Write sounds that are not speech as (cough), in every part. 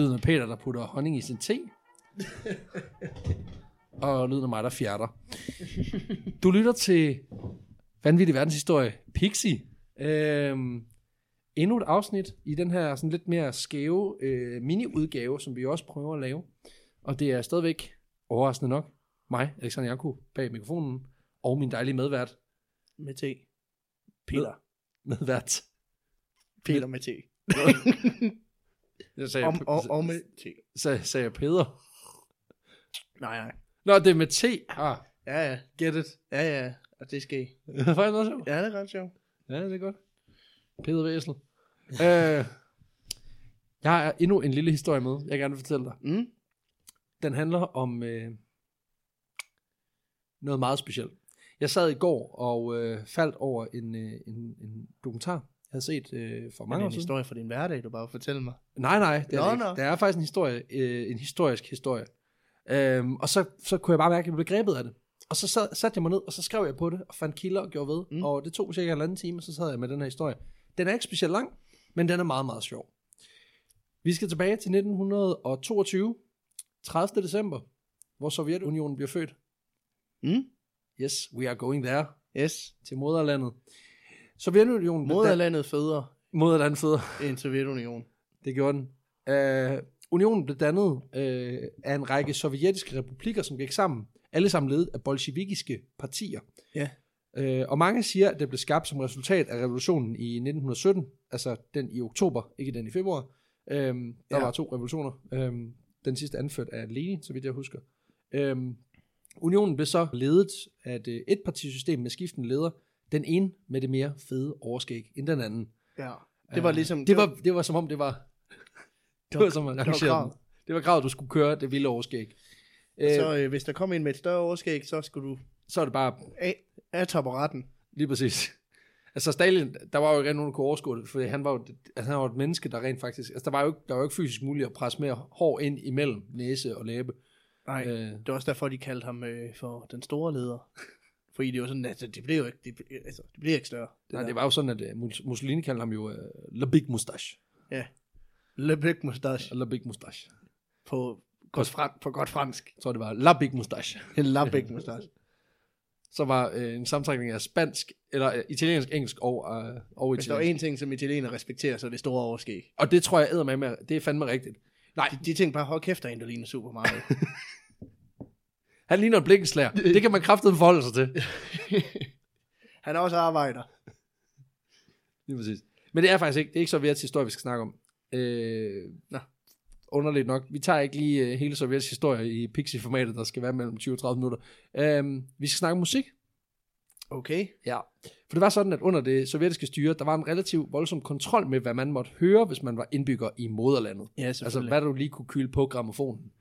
Det lyder af Peter, der putter honning i sin te. (laughs) og lyden af mig, der fjerter. Du lytter til Vanvittig Verdenshistorie Pixie. Øhm, endnu et afsnit i den her sådan lidt mere skæve øh, mini-udgave, som vi også prøver at lave. Og det er stadigvæk overraskende nok mig, Alexander Jakob, bag mikrofonen, og min dejlige medvært, Med te. Peter. medvært. Peter med te. (laughs) Jeg sagde, Og, og, og med sagde, sagde jeg Peder. Nej, nej. Nå, det er med T. Ah, Ja, ja. get it. Ja, ja. Og det skal (laughs) I. Det er faktisk også sjovt. Ja, det er ret sjovt. Ja, det er godt. Peder Væsel. øh, jeg har endnu en lille historie med, jeg gerne vil fortælle dig. Mm. Den handler om øh, noget meget specielt. Jeg sad i går og øh, faldt over en, øh, en, en dokumentar, jeg havde set øh, for mange det er år en historie fra din hverdag, du bare fortæller mig. Nej, nej, det er, ikke. nå. det er faktisk en historie, øh, en historisk historie. Øhm, og så, så kunne jeg bare mærke, at jeg blev grebet af det. Og så sad, satte jeg mig ned, og så skrev jeg på det, og fandt kilder og gjorde ved. Mm. Og det tog cirka en anden time, og så sad jeg med den her historie. Den er ikke specielt lang, men den er meget, meget sjov. Vi skal tilbage til 1922, 30. december, hvor Sovjetunionen bliver født. Mm. Yes, we are going there, Yes. til moderlandet. Sovjetunionen... Moderlandet føder Moderlandet føder. (laughs) en Sovjetunion. Det gjorde den. Uh, unionen blev dannet uh, af en række sovjetiske republikker, som gik sammen. Alle sammen ledet af bolsjevikiske partier. Ja. Uh, og mange siger, at det blev skabt som resultat af revolutionen i 1917. Altså den i oktober, ikke den i februar. Uh, der Ja. var to revolutioner. Uh, den sidste anført af Lenin, så vidt jeg husker. Uh, unionen blev så ledet af et uh, etpartisystem med skiftende leder. Den ene med det mere fede overskæg end den anden. Ja. Det var Øh, ligesom... Det var, det var som om det var... Det var som man det var kravet. Det var kravet, du skulle køre det vilde overskæg. Øh, Så øh, hvis der kom en med et større overskæg, så skulle du så er det bare af, af taburetten. lige præcis. Altså Stalin, der var jo ikke nogen, der kunne overskue det, for han var jo, altså, han var et menneske, der rent faktisk... Altså der var jo ikke, der var jo ikke fysisk muligt at presse mere hår ind imellem næse og læbe. Nej, Øh. øh. det var også derfor, de kaldte ham øh, for den store leder. Fordi det var sådan, altså, det blev jo ikke, det, altså, det blev ikke større. Det, Nej, der. det var jo sådan, at uh, Mussolini kaldte ham jo uh, La Big Mustache. Ja. Le Big Mustache La Big Mustache. på godt, fran, på godt fransk. Tror, det var La Big Mustache. La Big Mustache. (laughs) Så var uh, en sammentrækning af spansk, eller uh, italiensk, engelsk og, uh, og Hvis der italiensk. en ting, som italiener respekterer, så er det store overskæg. Og det tror jeg æder med, med, det er fandme rigtigt. Nej, De, de tænkte bare, hold kæft, der er en, der ligner super meget. (laughs) Han ligner en blikkenslager. Det kan man kraftigt forholde sig til. (laughs) Han er også arbejder. Lige præcis. Men det er faktisk ikke, det er ikke Sovjets historie, vi skal snakke om. Øh, Nå. Underligt nok. Vi tager ikke lige uh, hele Sovjets historie i Pixie-formatet, der skal være mellem 20 og 30 minutter. Øh, vi skal snakke om musik. Okay. Ja. For det var sådan, at under det sovjetiske styre, der var en relativt voldsom kontrol med, hvad man måtte høre, hvis man var indbygger i moderlandet. Ja, Altså, hvad du lige kunne kyle på gramofonen.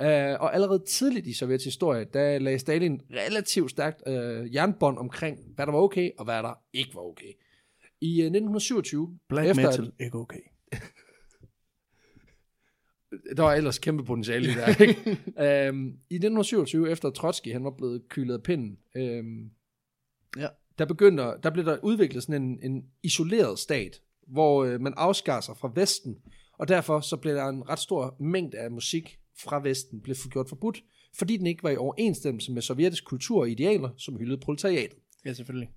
Uh, og allerede tidligt i Sovjets historie, der lagde Stalin relativt stærkt uh, jernbånd omkring, hvad der var okay, og hvad der ikke var okay. I uh, 1927, Black efter, metal, ikke okay. (laughs) der var ellers kæmpe potentiale i det her, ikke? um, (laughs) I 1927, efter Trotsky, han var blevet kylet af pinden, um, Ja. der begyndte, der blev der udviklet sådan en, en isoleret stat, hvor uh, man afskar sig fra Vesten, og derfor så blev der en ret stor mængde af musik fra Vesten blev gjort forbudt, fordi den ikke var i overensstemmelse med sovjetisk kultur og idealer, som hyldede proletariatet. Ja, selvfølgelig.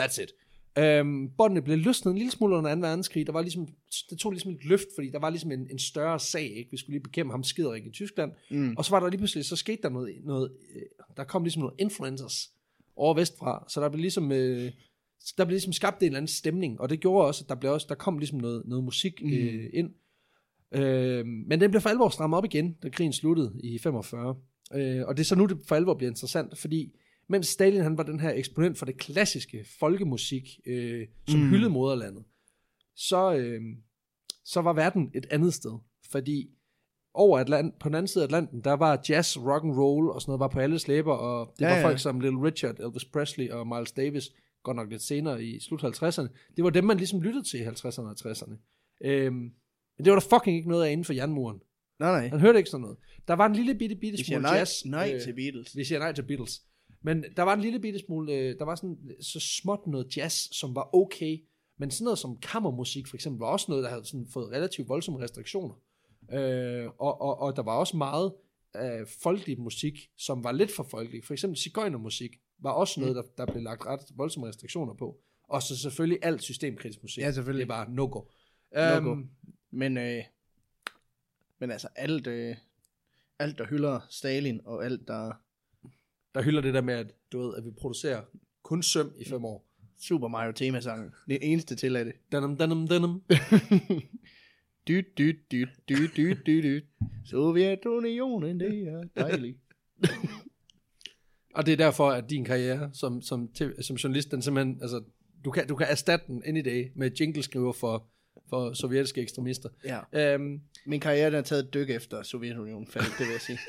That's it. Øhm, båndene blev løsnet en lille smule under 2. verdenskrig. Der var ligesom, det tog ligesom et løft, fordi der var ligesom en, en større sag. Ikke? Vi skulle lige bekæmpe ham skiderik i Tyskland. Mm. Og så var der lige pludselig, så skete der noget, noget øh, der kom ligesom noget influencers over vestfra. Så der blev ligesom, øh, der blev ligesom skabt en eller anden stemning. Og det gjorde også, at der, blev også, der kom ligesom noget, noget musik Mm. øh, ind. Øh, men den blev for alvor strammet op igen, da krigen sluttede i 45. Øh, og det er så nu, det for alvor bliver interessant, fordi mens Stalin han var den her eksponent for det klassiske folkemusik, øh, som mm. Hyldede moderlandet, så, øh, så var verden et andet sted. Fordi over Atlant, på den anden side af Atlanten, der var jazz, rock and roll og sådan noget var på alle slæber, og det Ja, var ja. folk som Little Richard, Elvis Presley og Miles Davis, godt nok lidt senere i slut 50'erne. Det var dem, man ligesom lyttede til i 50'erne og 60'erne. Øhm, men det var der fucking ikke noget af inden for jernmuren. Nej, nej. Han hørte ikke sådan noget. Der var en lille bitte, bitte Vi smule nej, jazz. nej øh, til Beatles. Vi siger nej til Beatles. Men der var en lille bitte smule, øh, der var sådan så småt noget jazz, som var okay. Men sådan noget som kammermusik for eksempel, var også noget, der havde sådan fået relativt voldsomme restriktioner. Øh, og, og, og der var også meget øh, folkelig musik, som var lidt for folkelig. For eksempel cigøjnermusik var også noget, der, der blev lagt ret voldsomme restriktioner på. Og så selvfølgelig alt systemkritisk musik. Ja, selvfølgelig. Det var no-go. No-go. Øhm, Men, øh, men altså, alt, øh, alt, der hylder Stalin, og alt, der der hylder det der med, at, du ved, at vi producerer kun søm i fem år. Super Mario temasangen, det eneste til af det. Danum, danum, danum. (laughs) Dyt, dyt, dyt, dyt, dyt, dyt, dyt. Sovjetunionen, det er dejligt. (laughs) Og det er derfor, at din karriere som, som, som journalist, den simpelthen, altså, du kan, du kan erstatte den any day med jingleskriver for, for sovjetiske ekstremister. Ja. Øhm, Min karriere den er taget et dyk efter Sovjetunionen faldt, det vil jeg sige. (laughs)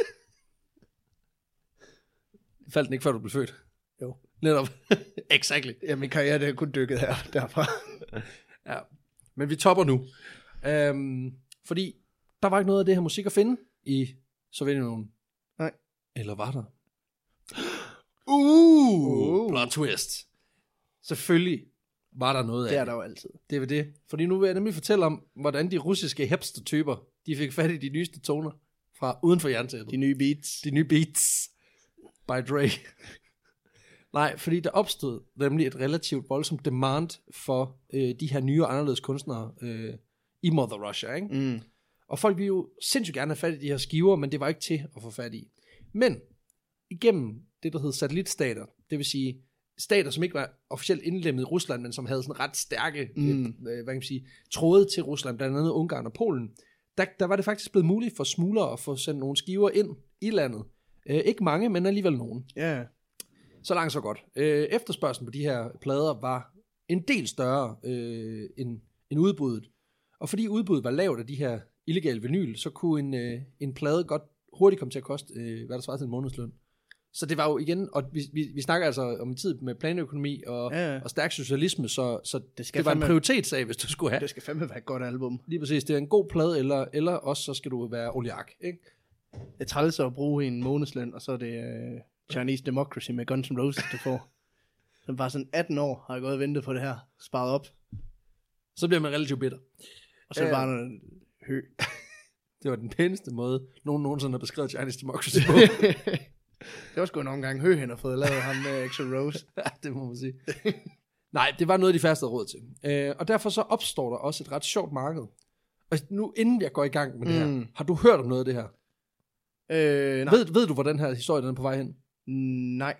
faldt den ikke, før du blev født? Jo. Netop. (laughs) exactly. Ja, min karriere den er kun dykket her, derfra. (laughs) Ja. Men vi topper nu. Øhm, fordi der var ikke noget af det her musik at finde i Sovjetunionen. Nej. Eller var der? Uh, (gasps) Uh. plot twist. Selvfølgelig var der noget Det af er der jo altid. Det er det. Fordi nu vil jeg nemlig fortælle om, hvordan de russiske hipster-typer, de fik fat i de nyeste toner fra uden for jerntæppet. De nye beats. De nye beats by Dre. (laughs) Nej, fordi der opstod nemlig et relativt voldsomt demand for øh, de her nye og anderledes kunstnere øh, i Mother Russia, ikke? Mm. Og folk ville jo sindssygt gerne have fat i de her skiver, men det var ikke til at få fat i. Men igennem det, der hed satellitstater, det vil sige stater, som ikke var officielt indlemmet i Rusland, men som havde sådan ret stærke Mm. øh, hvad kan man sige, tråde til Rusland, blandt andet Ungarn og Polen, der, der var det faktisk blevet muligt for smuglere at få sendt nogle skiver ind i landet. Øh, ikke mange, men alligevel nogen. Ja. Så langt så godt. Øh, efterspørgselen på de her plader var en del større øh, end, end udbuddet. Og fordi udbuddet var lavt af de her illegale vinyl, så kunne en, øh, en plade godt hurtigt komme til at koste, øh, hvad der svarer til en månedsløn. Så det var jo igen, og vi, vi, vi snakker altså om en tid med planøkonomi og, Ja, ja. og stærk socialisme, så, så det, skal det var en fandme- prioritetssag, hvis du skulle have. Det skal fandme være et godt album. Lige præcis, det er en god plade, eller, eller også så skal du være oligark. Ikke? Det er træls at bruge en månedsløn, og så er det uh, Chinese Democracy med Guns N' Roses, du får. Så bare sådan 18 år har jeg gået og ventet på det her. Sparet op. Så bliver man relativt bitter. Og så er det bare noget hø. (laughs) Det var den pæneste måde, nogen nogensinde har beskrevet Chinese Democracy (laughs) på. Det var sgu nogle gange hø, han har fået lavet ham med Axl Rose. (laughs) Ja, det må man sige. (laughs) Nej, det var noget, de færreste havde råd til. Øh, og derfor så opstår der også et ret sjovt marked. Og nu, inden jeg går i gang med det her, Mm. har du hørt om noget af det her? Øh, nej. Ved, ved du, hvor den her historie den er på vej hen? nej.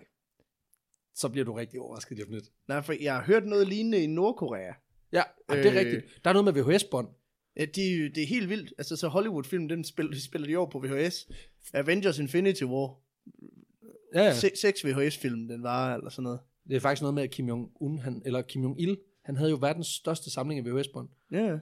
Så bliver du rigtig overrasket lige om lidt. Nej, for jeg har hørt noget lignende i Nordkorea. Ja, og det er Øh. rigtigt. Der er noget med VHS-bånd. Ja, de, det er helt vildt. Altså, så Hollywood-film, den spiller, de spiller de over på VHS. Avengers Infinity War. Ja, ja. Se, seks VHS-film, den var, eller sådan noget. Det er faktisk noget med, at Kim Jong-un, han, eller Kim Jong-il, han havde jo verdens største samling af VHS-bånd. Ja, ja.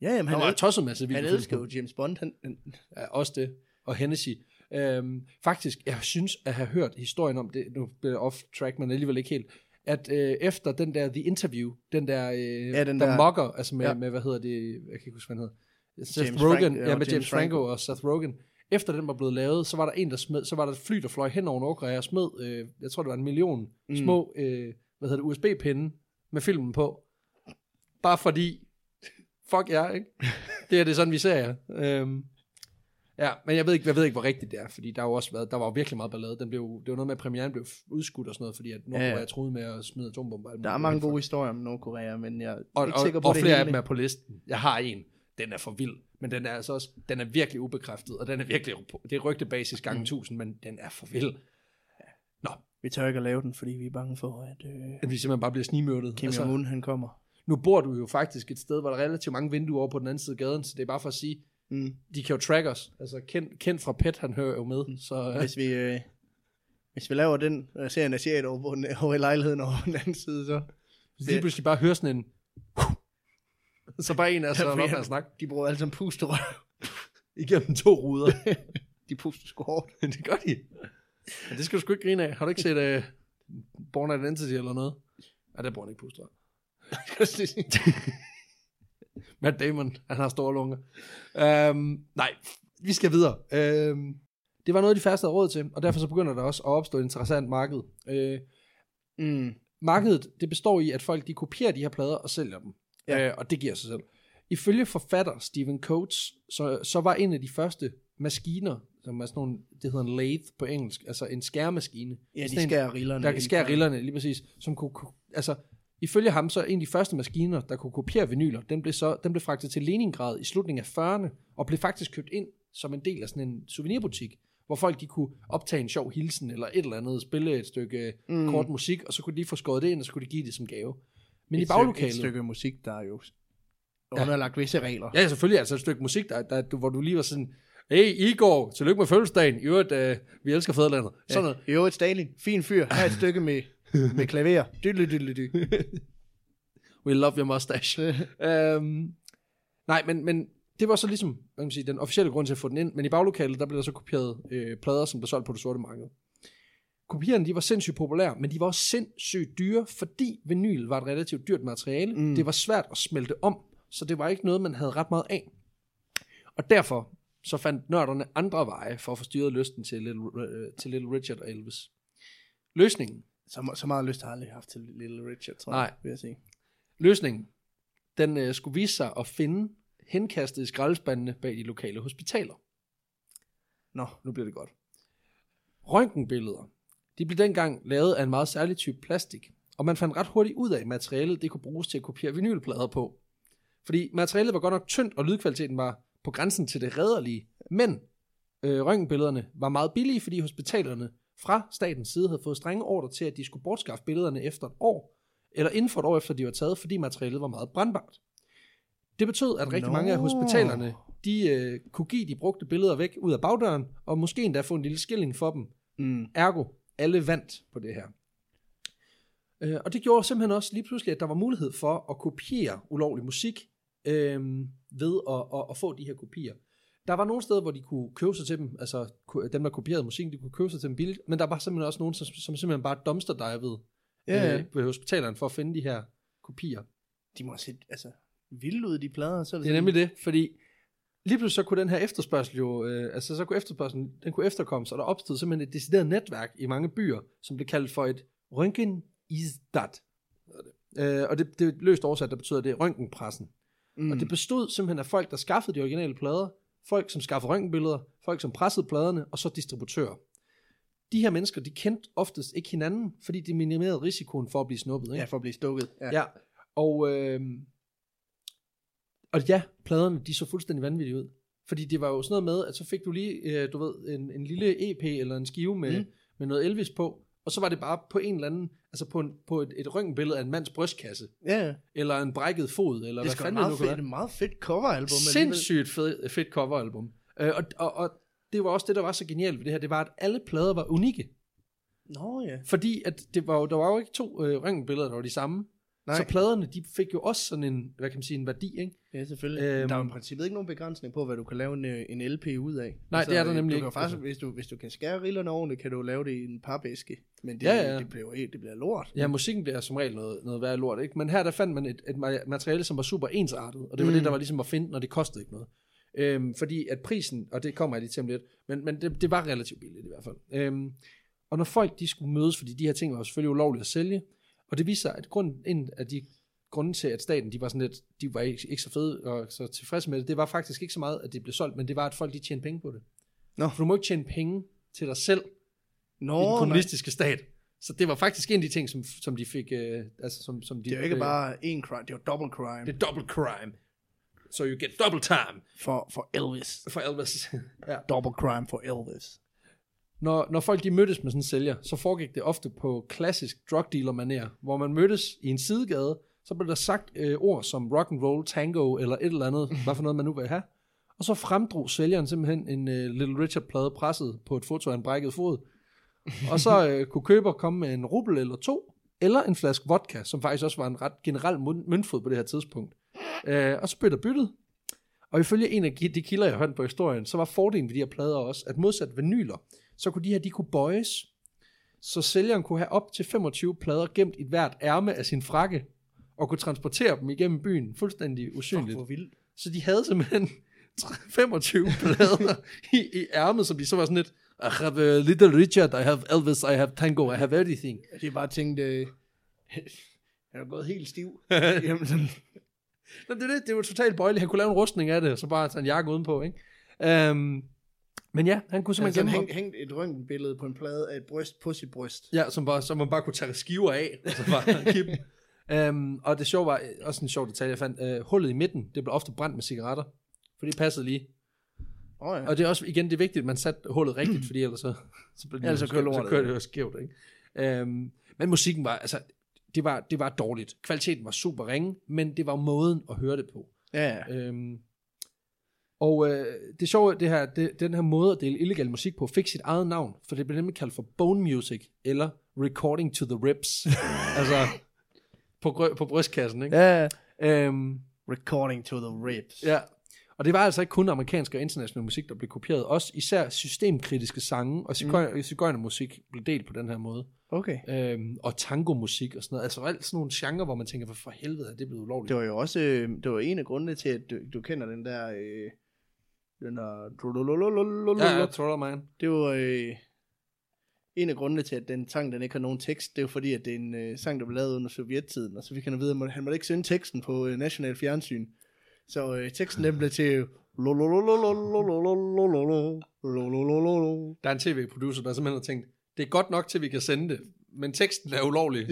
Ja, jamen, Han han, var tosset med han videofilm. elsker jo James Bond. Han, han, Ja, også det. Og Hennessy. Øhm, faktisk, jeg synes at have hørt historien om det, nu bliver jeg off track, men alligevel ikke helt, at øh, efter den der The Interview, den der, øh, Ja, den der, der- mokker, altså med, Ja. med, hvad hedder det, jeg kan ikke huske, hvad han hedder, Seth James Rogen, Frank- ja, med James James Franco Franco. og Seth Rogen, efter den var blevet lavet, så var der en, der smed, så var der et fly, der fløj hen over Nordkorea og smed, øh, jeg tror det var en million Mm. små, øh, hvad hedder det, USB-pinde med filmen på. Bare fordi, fuck jer, ikke? (laughs) Det er det sådan, vi ser jer. Øhm, ja, men jeg ved, ikke, jeg ved ikke, hvor rigtigt det er, fordi der har jo også været, der var jo virkelig meget ballade. Den blev, det var noget med, at premieren blev udskudt og sådan noget, fordi at Nordkorea Ja, ja, troede med at smide atombomber. og der er mange gode historier om Nordkorea, men jeg er og, ikke og, sikker på og det flere af hele. dem er på listen. Jeg har en. Den er for vild, men den er altså også, den er virkelig ubekræftet, og den er virkelig, det er rygtebasis gange Mm. mm. 1000, men den er for vild. Nå, Vi tør ikke at lave den, fordi vi er bange for, at øh, at vi simpelthen bare bliver snimørtet. Kim Jong-un han kommer. nu bor du jo faktisk et sted, hvor der er relativt mange vinduer over på den anden side af gaden, så det er bare for at sige, Mm. de kan jo track os. Altså, kendt, kendt fra PET, han hører jo med, Mm. så... Øh, Hvis vi, øh, hvis vi laver den, og ser en asiat over, på den, over i lejligheden over på den anden side, så lige pludselig bare hører sådan en... så bare en af så op han- og snakke de bruger alle sammen pusterør. (laughs) igennem to ruder. (laughs) de puster sgu hårdt. (laughs) det gør de. Men det skal du sgu ikke grine af. Har du ikke set uh, Born Identity eller noget? Ja, det bruger han ikke puster. Matt Damon, han har store lunger. Um, nej, vi skal videre. Um, det var noget, de færreste havde råd til, og derfor så begynder der også at opstå et interessant marked. Uh, mm. markedet, det består i, at folk de kopierer de her plader og sælger dem. Ja. Øh, og det giver sig selv. Ifølge forfatter Stephen Coates, så, så var en af de første maskiner, som er sådan nogle, det hedder en lathe på engelsk, altså en skærmaskine. Ja, de Sådan skærer rillerne. Der kan skære rillerne, lige præcis. Som kunne, altså, ifølge ham, så en af de første maskiner, der kunne kopiere vinyler, den blev, så, den blev fragtet til Leningrad i slutningen af 40'erne, og blev faktisk købt ind som en del af sådan en souvenirbutik, hvor folk de kunne optage en sjov hilsen, eller et eller andet, spille et stykke mm. kort musik, og så kunne de få skåret det ind, og så kunne de give det som gave. Men et i baglokalet... Et stykke musik, der er jo underlagt visse regler. Ja, selvfølgelig, altså et stykke musik, der, der, hvor du lige var sådan, hey Igor, tillykke med fødselsdagen, i øvrigt, uh, vi elsker fædrelandet. Sådan noget. Ja. Jo, et Stalin. Fin fyr. Her er et stykke med, (laughs) med klaver. Dydly, dydly, dy. We love your mustache. (laughs) øhm, nej, men, men det var så ligesom hvad kan man sige, den officielle grund til at få den ind, men i baglokalet, der blev der så kopieret øh, plader, som blev solgt på det sorte marked. Kopierne, de var sindssygt populære, men de var også sindssygt dyre, fordi vinyl var et relativt dyrt materiale. Mm. Det var svært at smelte om, så det var ikke noget, man havde ret meget af. Og derfor så fandt nørderne andre veje for at få styret lysten til Little, øh, til Little Richard og Elvis. Løsningen, Så, så meget lyst har jeg aldrig haft til Little Richard, tror Nej. jeg, vil jeg sige. Løsningen, den øh, skulle vise sig at finde henkastet i skraldespandene bag de lokale hospitaler. Nå, Nu bliver det godt. Røntgenbilleder, de blev dengang lavet af en meget særlig type plastik, og man fandt ret hurtigt ud af, at materialet det kunne bruges til at kopiere vinylplader på. Fordi materialet var godt nok tyndt, og lydkvaliteten var på grænsen til det rædderlige, men øh, røntgenbillederne var meget billige, fordi hospitalerne fra statens side havde fået strenge ordre til, at de skulle bortskaffe billederne efter et år, eller inden for et år efter de var taget, fordi materialet var meget brandbart. Det betød, at rigtig Nå. mange af hospitalerne, de øh, kunne give de brugte billeder væk ud af bagdøren, og måske endda få en lille skilling for dem. mm. Ergo, alle vandt på det her. Øh, og det gjorde simpelthen også lige pludselig, at der var mulighed for at kopiere ulovlig musik øh, ved at, at, at få de her kopier. Der var nogle steder, hvor de kunne købe sig til dem, altså dem, der kopierede musikken, de kunne købe sig til dem billigt, men der var simpelthen også nogen, som, som simpelthen bare dumpster-divede Ja, ja. øh, ved hospitalerne for at finde de her kopier. De må set altså, vilde ud, de plader. Så er Det er nemlig det, fordi lige pludselig så kunne den her efterspørgsel jo, øh, altså så kunne efterspørgselen, den kunne efterkommes, og der opstod simpelthen et decideret netværk i mange byer, som blev kaldt for et Røntgen Isdat. Øh, og det, det er løst oversat, der betyder det røntgenpressen. Mm. Og det bestod simpelthen af folk, der skaffede de originale plader, folk, som skaffede røntgenbilleder, folk, som pressede pladerne, og så distributører. De her mennesker, de kendte oftest ikke hinanden, fordi de minimerede risikoen for at blive snuppet. Ikke? Ja, for at blive stukket. Ja. Ja, og, øh, og ja, pladerne, de så fuldstændig vanvittige ud. Fordi det var jo sådan noget med, at så fik du lige, øh, du ved, en, en lille EP eller en skive med, mm. Med noget Elvis på, og så var det bare på en eller anden, altså på, en, på et, et røntgenbillede af en mands brystkasse, ja. eller en brækket fod, eller Det er hvad fanden meget det nu fedt, være. et meget fedt coveralbum. Sindssygt fed, fedt coveralbum. Øh, og, og, og det var også det, der var så genialt ved det her, det var, at alle plader var unikke. Nå ja. Fordi at det var der var jo ikke to øh, røntgenbilleder, der var de samme. Nej. Så pladerne, de fik jo også sådan en, hvad kan man sige, en værdi, ikke? Ja, selvfølgelig. Øhm. Der er jo i princippet ikke nogen begrænsning på, hvad du kan lave en, øh, en LP ud af. Altså, Nej, det er der nemlig du ikke. Kan faktisk, hvis, du, hvis du kan skære rillerne ordentligt, kan du lave det i en papæske. Men det, Ja, ja. det, bliver, det bliver lort. Ja, musikken bliver som regel noget, noget værre lort, ikke? Men her der fandt man et, et ma- materiale, som var super ensartet, og det var mm. Mm. det, der var ligesom at finde, når det kostede ikke noget. Øhm, fordi at prisen, og det kommer jeg lige til om lidt, men, men det, det var relativt billigt i hvert fald. Øhm, og når folk de skulle mødes, fordi de her ting var selvfølgelig ulovlige at sælge, og det viste sig, at grunden, en af de grunde til, at staten de var sådan lidt, de var ikke, ikke så fede og så tilfredse med det, det var faktisk ikke så meget, at det blev solgt, men det var, at folk de tjente penge på det. Nå. For du må ikke tjene penge til dig selv Nå, i den nej. kommunistiske stat. Så det var faktisk en af de ting, som, som de fik, øh, altså som, som de, Det er jo ikke øh, bare en crime, det er jo double crime det er double crime. So you get double time for, for Elvis. for Elvis. (laughs) ja. Double crime for Elvis. Når, når folk de mødtes med sådan en sælger, så foregik det ofte på klassisk drug dealer manér, hvor man mødtes i en sidegade, så blev der sagt øh, ord som rock and roll, tango eller et eller andet, (laughs) hvad for noget man nu vil have. Og så fremdrog sælgeren simpelthen en øh, Little Richard plade presset på et foto af en brækket fod. Og så øh, kunne køber komme med en rubel eller to, eller en flaske vodka, som faktisk også var en ret generel møn- møntfod på det her tidspunkt. Øh, og så blev der byttet. Og ifølge en af de kilder, jeg hørte på historien, så var fordelen ved de her plader også, at modsat vinyler, så kunne de her, de kunne bøjes. Så sælgeren kunne have op til 25 plader gemt i hvert ærme af sin frakke, og kunne transportere dem igennem byen fuldstændig usynligt. hvor vildt. Så de havde simpelthen 25 plader (laughs) i, i ærmet, som de så var sådan lidt, I have uh, Little Richard, I have Elvis, I have Tango, I have everything. Jeg har bare tænkt, øh, jeg (laughs) er gået helt stiv. (laughs) Jamen, sådan, Nå, det, er det, det var totalt bøjligt. Han kunne lave en rustning af det, så bare tage en jakke udenpå, ikke? Um, men ja, han kunne Altså, simpelthen han gemme hæng, hængt et røntgenbillede på en plade af et bryst på sit bryst. Ja, som, bare, som man bare kunne tage skiver af, og så bare (laughs) kippe dem. Um, og det sjove var, også en sjov detalje, jeg fandt, uh, hullet i midten, det blev ofte brændt med cigaretter, for det passede lige. Oh, ja. Og det er også, igen, det er vigtigt, at man satte hullet rigtigt, fordi ellers så, så, blev det Ellers så kører så kører det jo skævt, ikke? Um, men musikken var, altså, det var, det var dårligt. Kvaliteten var super ringe, men det var måden at høre det på. ja, ja. Øhm, og øh, det sjove, det her, det, den her måde at dele illegal musik på, fik sit eget navn, for det blev nemlig kaldt for bone music, eller recording to the ribs. (laughs) altså, på, på brystkassen, ikke? ja. Øhm, Recording to the ribs. ja. Og det var altså ikke kun amerikansk og international musik, der blev kopieret. Også især systemkritiske sange og cigøjner, musik blev delt på den her måde. Okay. Øhm, og tango-musik og sådan noget. Altså alt sådan nogle genrer, hvor man tænker, hvad for helvede er det blevet ulovligt? Det var jo også, øh, det var en af grundene til, at du, du kender den der, øh, den der, ja, ja, Troller Man. det var øh, en af grundene til, at den sang, den ikke har nogen tekst, det er jo fordi, at det er en øh, sang, der blev lavet under sovjettiden, og så fik han at vide, at han måtte ikke sende teksten på øh, national fjernsyn. Så øh, teksten den blev til... Der er en tv-producer, der simpelthen har tænkt, det er godt nok til, vi kan sende det, men teksten er ulovlig.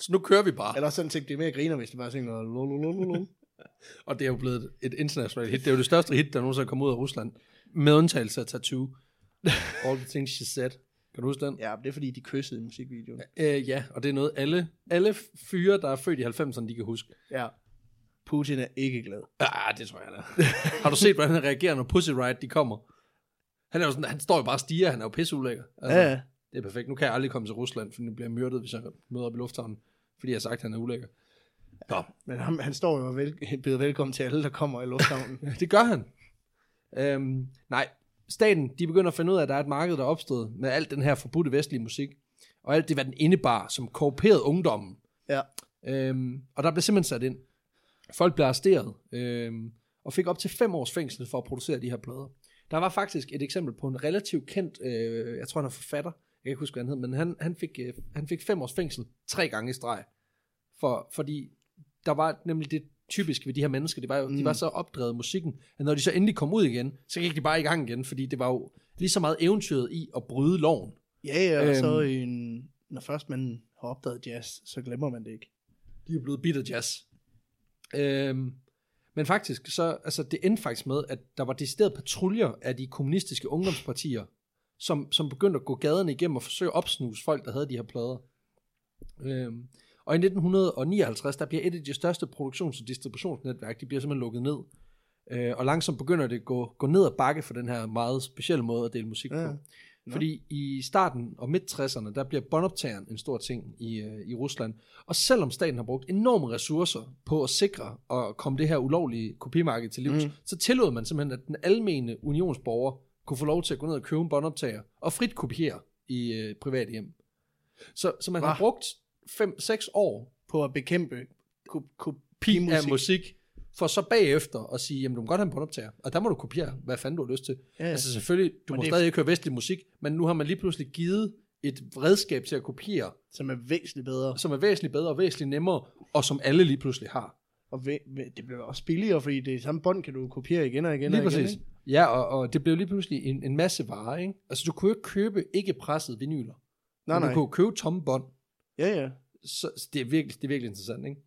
Så nu kører vi bare. Eller sådan tænkte, det er mere griner, hvis det bare synger... Og det er jo blevet et internationalt hit. Det er jo det største hit, der nogensinde er kommet ud af Rusland. Med undtagelse af Tattoo. (laughs) All the things she said. Kan du huske den? Ja, det er fordi, de kyssede i musikvideoen. Øh, ja, og det er noget, alle, alle fyre, der er født i 90'erne, de kan huske. Ja. Putin er ikke glad. Ah, det tror jeg da. (laughs) Har du set, hvordan han reagerer, når Pussy Riot de kommer? Han, er jo sådan, han står jo bare og stiger, han er jo pisseulækker. Altså, Ja, ja. Det er perfekt. Nu kan jeg aldrig komme til Rusland, for nu bliver jeg myrdet, hvis jeg møder op i lufthavnen, fordi jeg har sagt, at han er ulækker. Nå, Men han, han står jo og vel, byder velkommen til alle, der kommer i lufthavnen. (laughs) det gør han. Øhm, nej, staten, de begynder at finde ud af, at der er et marked, der er opstået med alt den her forbudte vestlige musik, og alt det, hvad den indebar, som korrumperede ungdommen. ja. Øhm, og der blev simpelthen sat ind. Folk blev arresteret, øhm, og fik op til fem års fængsel for at producere de her plader. Der var faktisk et eksempel på en relativt kendt, øh, jeg tror han er forfatter, jeg kan ikke huske, hvad han hed, men han, han, fik, øh, han fik fem års fængsel tre gange i streg. For, fordi der var nemlig det typiske ved de her mennesker, det var jo, mm. de var så opdrevet musikken, at når de så endelig kom ud igen, så gik de bare i gang igen, fordi det var jo lige så meget eventyret i at bryde loven. Ja, ja, og Øhm. så en, når først man har opdaget jazz, så glemmer man det ikke. De er blevet bitter jazz. Øhm, men faktisk, så, altså, det endte faktisk med, at der var decideret patruljer af de kommunistiske ungdomspartier, som, som begyndte at gå gaderne igennem og forsøge at opsnuse folk, der havde de her plader. Øhm, og i 1959, der bliver et af de største produktions- og distributionsnetværk, de bliver simpelthen lukket ned. Øh, og langsomt begynder det at gå, gå ned ad bakke for den her meget specielle måde at dele musik Ja. på. Fordi i starten og midt-60'erne, der bliver båndoptageren en stor ting i, øh, i Rusland. Og selvom staten har brugt enorme ressourcer på at sikre at komme det her ulovlige kopimarked til livs, mm. så tillod man simpelthen, at den almene unionsborger kunne få lov til at gå ned og købe en båndoptager og frit kopiere i øh, private hjem. Så, så man har Hva? brugt 5-6 år På at bekæmpe ko- pi kopimusik. af musik, for så bagefter at sige, jamen du må godt have en båndoptager, og der må du kopiere, hvad fanden du har lyst til. Ja, ja. Altså selvfølgelig, du Men må det stadig ikke høre vestlig musik, men nu har man lige pludselig givet et redskab til at kopiere, Som er væsentligt bedre. som er væsentligt bedre og væsentligt nemmere, og som alle lige pludselig har. Og det bliver også billigere, fordi det er samme bånd, kan du kopiere igen og igen Lige og igen. præcis. ikke? Ja, og, og det blev lige pludselig en, en masse varer, ikke? Altså du kunne jo ikke købe ikke presset vinyler. Nej, men nej. du kunne købe tomme bånd. Ja, ja. Så, så det, er virkelig, det er virkelig interessant, ikke?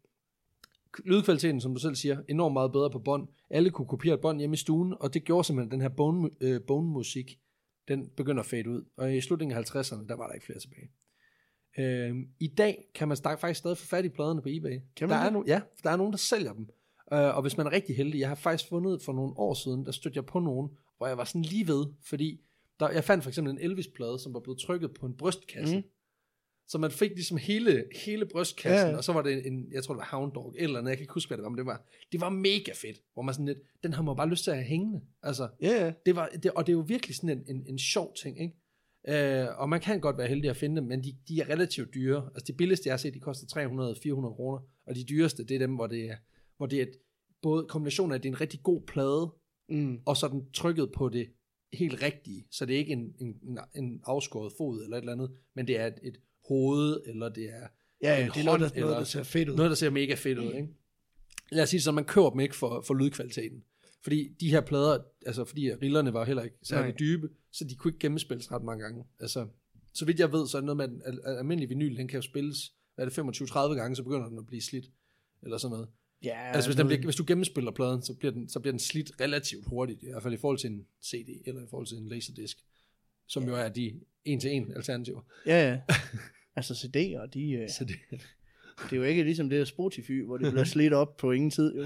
Lydkvaliteten, som du selv siger, enormt meget bedre på bånd. Alle kunne kopiere et bånd hjemme i stuen, og det gjorde simpelthen, at den her bone, øh, bone musik, den begynder at fade ud. Og i slutningen af 50'erne, der var der ikke flere tilbage. Øh, I dag kan man faktisk stadig få fat i pladerne på eBay. Kan man der er no, ja, der er nogen, der sælger dem. Øh, og hvis man er rigtig heldig, jeg har faktisk fundet for nogle år siden, der stødte jeg på nogen, hvor jeg var sådan lige ved, fordi der, jeg fandt for eksempel en Elvis-plade, som var blevet trykket på en brystkasse. Mm. Så man fik ligesom hele, hele brystkassen, Ja, og så var det en, jeg tror det var Hound Dog, eller andet, jeg kan ikke huske, hvad det var, men det var, det var mega fedt, hvor man sådan lidt, den har man bare lyst til at have hængende. Altså, Ja, det var, det, og det er jo virkelig sådan en, en, en sjov ting, ikke? Øh, og man kan godt være heldig at finde dem, men de, de er relativt dyre. Altså de billigste, jeg har set, de koster 300-400 kroner, og de dyreste, det er dem, hvor det er, hvor det er et, både kombination af, at det er en rigtig god plade, Mm. og så den trykket på det helt rigtige, så det er ikke en, en, en, en afskåret fod eller et eller andet, men det er et, et hoved, eller det er Ja, ja, en det er noget, der, hånd, noget, der eller ser fedt ud. noget, der ser mega fedt ud, ikke? lad os sige det sådan, man køber dem ikke for, for lydkvaliteten. Fordi de her plader, altså fordi rillerne var heller ikke særlig Nej. dybe, så de kunne ikke gennemspilles ret mange gange. Altså, så vidt jeg ved, så er det noget med, at al- al- almindelig vinyl, den kan jo spilles, hvad er det, 25-30 gange, så begynder den at blive slidt. Eller sådan noget. Ja, Altså hvis, den bliver, hvis du gennemspiller pladen, så bliver, den, så bliver den slidt relativt hurtigt, i hvert fald i forhold til en CD, eller i forhold til en laserdisc, som jo er de en-til-en alternativer. Ja, ja. (laughs) altså CD'er, de, øh, Så det, er jo ikke ligesom det der Spotify, hvor det bliver slidt op på ingen tid, jo.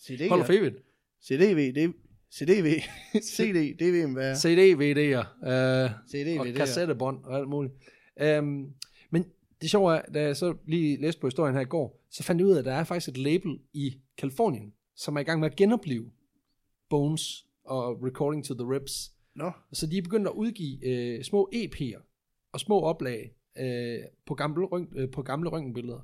CD'er, hold fedt. CDV, det, CDV, (laughs) CD, DV'en, hvad? CD-VD'er, øh, og kassettebånd og alt muligt. Um, men det sjove er, da jeg så lige læste på historien her i går, så fandt jeg ud af, at der er faktisk et label i Kalifornien, som er i gang med at genopleve Bones og Recording to the Ribs. Nå, Så de er begyndt at udgive øh, små EP'er og små oplag øh, på, gamle, øh, på gamle røntgenbilleder.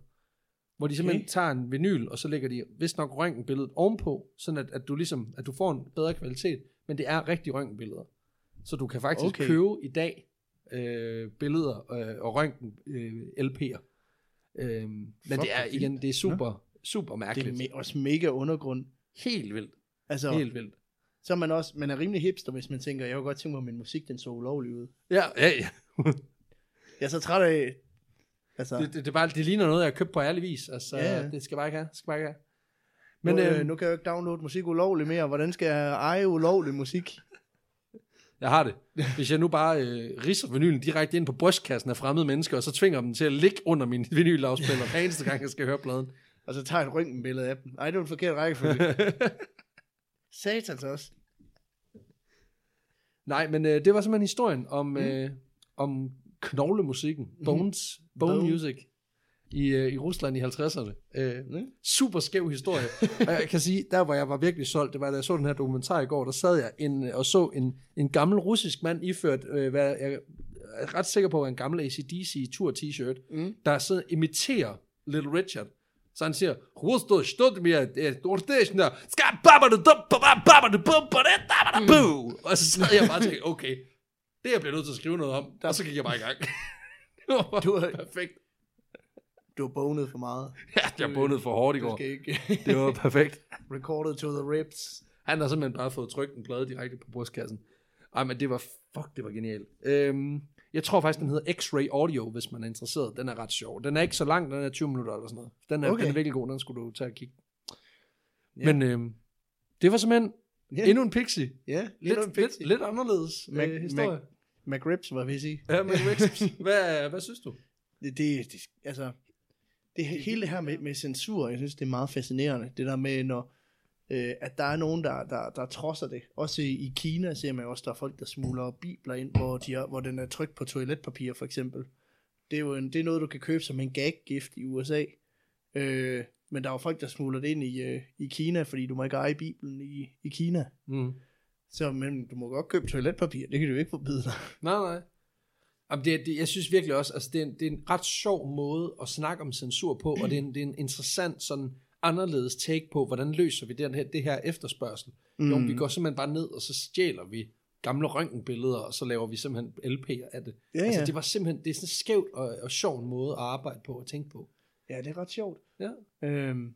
Hvor de simpelthen Okay. tager en vinyl, og så lægger de vist nok røntgenbilledet ovenpå, sådan at, at, du ligesom, at du får en bedre kvalitet, men det er rigtige røntgenbilleder. Så du kan faktisk Okay. købe i dag øh, billeder øh, og røntgen øh, LP'er. Øh, men Fuck, det er igen, det er super, super det mærkeligt. er me- også mega undergrund. Helt vildt. Altså, Helt vildt. Så er man også, man er rimelig hipster, hvis man tænker, jeg kunne godt tænke mig, at min musik, den så ulovlig ud. Ja, ja, ja. (laughs) Jeg er så træt af, altså, Det, det, det, er bare, det ligner noget, jeg har købt på ærlig vis. Altså, Ja, det skal bare ikke have. Det skal bare ikke have. Men, nu, øh, øh, nu kan jeg jo ikke downloade musik ulovligt mere. Hvordan skal jeg eje ulovlig musik? jeg har det. Hvis jeg nu bare øh, risser vinylen direkte ind på brystkassen af fremmede mennesker, og så tvinger dem til at ligge under min (laughs) vinylafspiller, hver eneste gang, jeg skal høre pladen. Og så tager jeg et røntgenbillede af dem. Ej, det er en forkert rækkefølge. (laughs) Satans også. Nej, men øh, det var simpelthen historien om, mm. øh, om knoglemusikken. Bones, bone Bone. music. I, øh, i Rusland i 50'erne. Øh, Mm. super skæv historie. (laughs) og jeg kan sige, der hvor jeg var virkelig solgt, det var da jeg så den her dokumentar i går, der sad jeg en, og så en, en gammel russisk mand iført, øh, hvad jeg er ret sikker på, er en gammel ACDC tour t-shirt, Mm. der så imiterer Little Richard. Så han siger, Rusto, stod mere, Nordestner, skal babba det dum, det bum, det bu. Og så sad jeg bare og tænkte, okay, det jeg bliver nødt til at skrive noget om, og så gik jeg bare i gang. (laughs) det var Du har- perfekt. Du har bonet for meget. Ja, jeg er bundet for hårdt i Du går. ikke (laughs) Det var perfekt. recorded to the ribs. Han har simpelthen bare fået trykt en plade direkte på brystkassen. Ej, men det var, fuck, det var genialt. Øhm, jeg tror faktisk, den hedder X-Ray Audio, hvis man er interesseret. Den er ret sjov. Den er ikke så lang, den er 20 minutter eller sådan noget. Den er, Okay. den er virkelig god, den skulle du tage og kigge. Ja. Men øhm, det var simpelthen Ja, endnu en pixie. ja Lidt, lidt, lidt, lidt, lidt anderledes Mac- øh, historie. McRibs, var vi sige. Ja, Rex, (laughs) hvad, hvad synes du? Det, det, det, altså, det, hele det her med, med censur, jeg synes, det er meget fascinerende. Det der med, når, øh, at der er nogen, der, der, der trodser det. Også i, i Kina ser man også, der er folk, der smuler bibler ind, hvor, de er, hvor den er trykt på toiletpapir, for eksempel. Det er jo en, det er noget, du kan købe som en gag-gift i USA. Øh, men der er jo folk, der smuler det ind i, øh, i Kina, fordi du må ikke eje Bibelen i, i Kina. Mm. Så men du må godt købe toiletpapir, det kan du jo ikke forbyde dig. (laughs) Nej, nej. Jamen, det, det, jeg synes virkelig også, altså det er, en, det er en ret sjov måde at snakke om censur på, og det er en, det er en interessant sådan anderledes take på, hvordan løser vi den her, det her efterspørgsel. Mm. Jo, vi går simpelthen bare ned, og så stjæler vi gamle røntgenbilleder, og så laver vi simpelthen LP'er af det. Ja, altså ja. det var simpelthen, det er sådan en skævt og, og sjov måde at arbejde på og tænke på. Ja, det er ret sjovt. Ja. Øhm,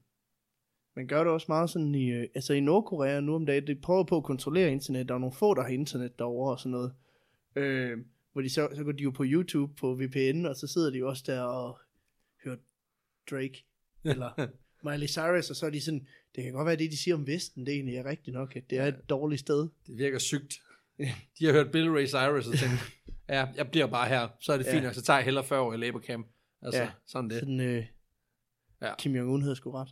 man gør det også meget sådan i, øh, altså i Nordkorea nu om dagen, de prøver på at kontrollere internet, der er nogle få, der har internet derovre og sådan noget. Øhm, hvor de så, så går de jo på YouTube på VPN, og så sidder de jo også der og hører Drake, eller (laughs) Miley Cyrus, og så er de sådan, det kan godt være, at det de siger om Vesten, det egentlig er rigtigt nok, at det er et dårligt sted. Det virker sygt. De har hørt Bill Ray Cyrus og tænkt, (laughs) ja, jeg bliver bare her, så er det Ja. fint nok, så tager jeg hellere 40 år i labor camp. Altså, Ja. ja. sådan det. Sådan, øh, Ja. Kim Jong-un havde sgu ret.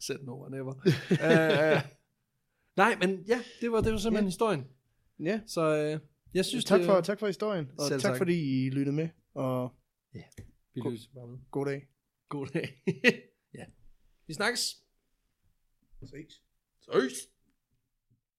Sæt no never. uh, (laughs) nej, men ja, det var, det var simpelthen Ja. ja. historien. Ja, Så øh, jeg synes, tak det, for, tak for historien, og tak tak. fordi I lyttede med, og Vi løser bare med. god dag. God dag. (laughs) Vi snakkes. Ses. Søs.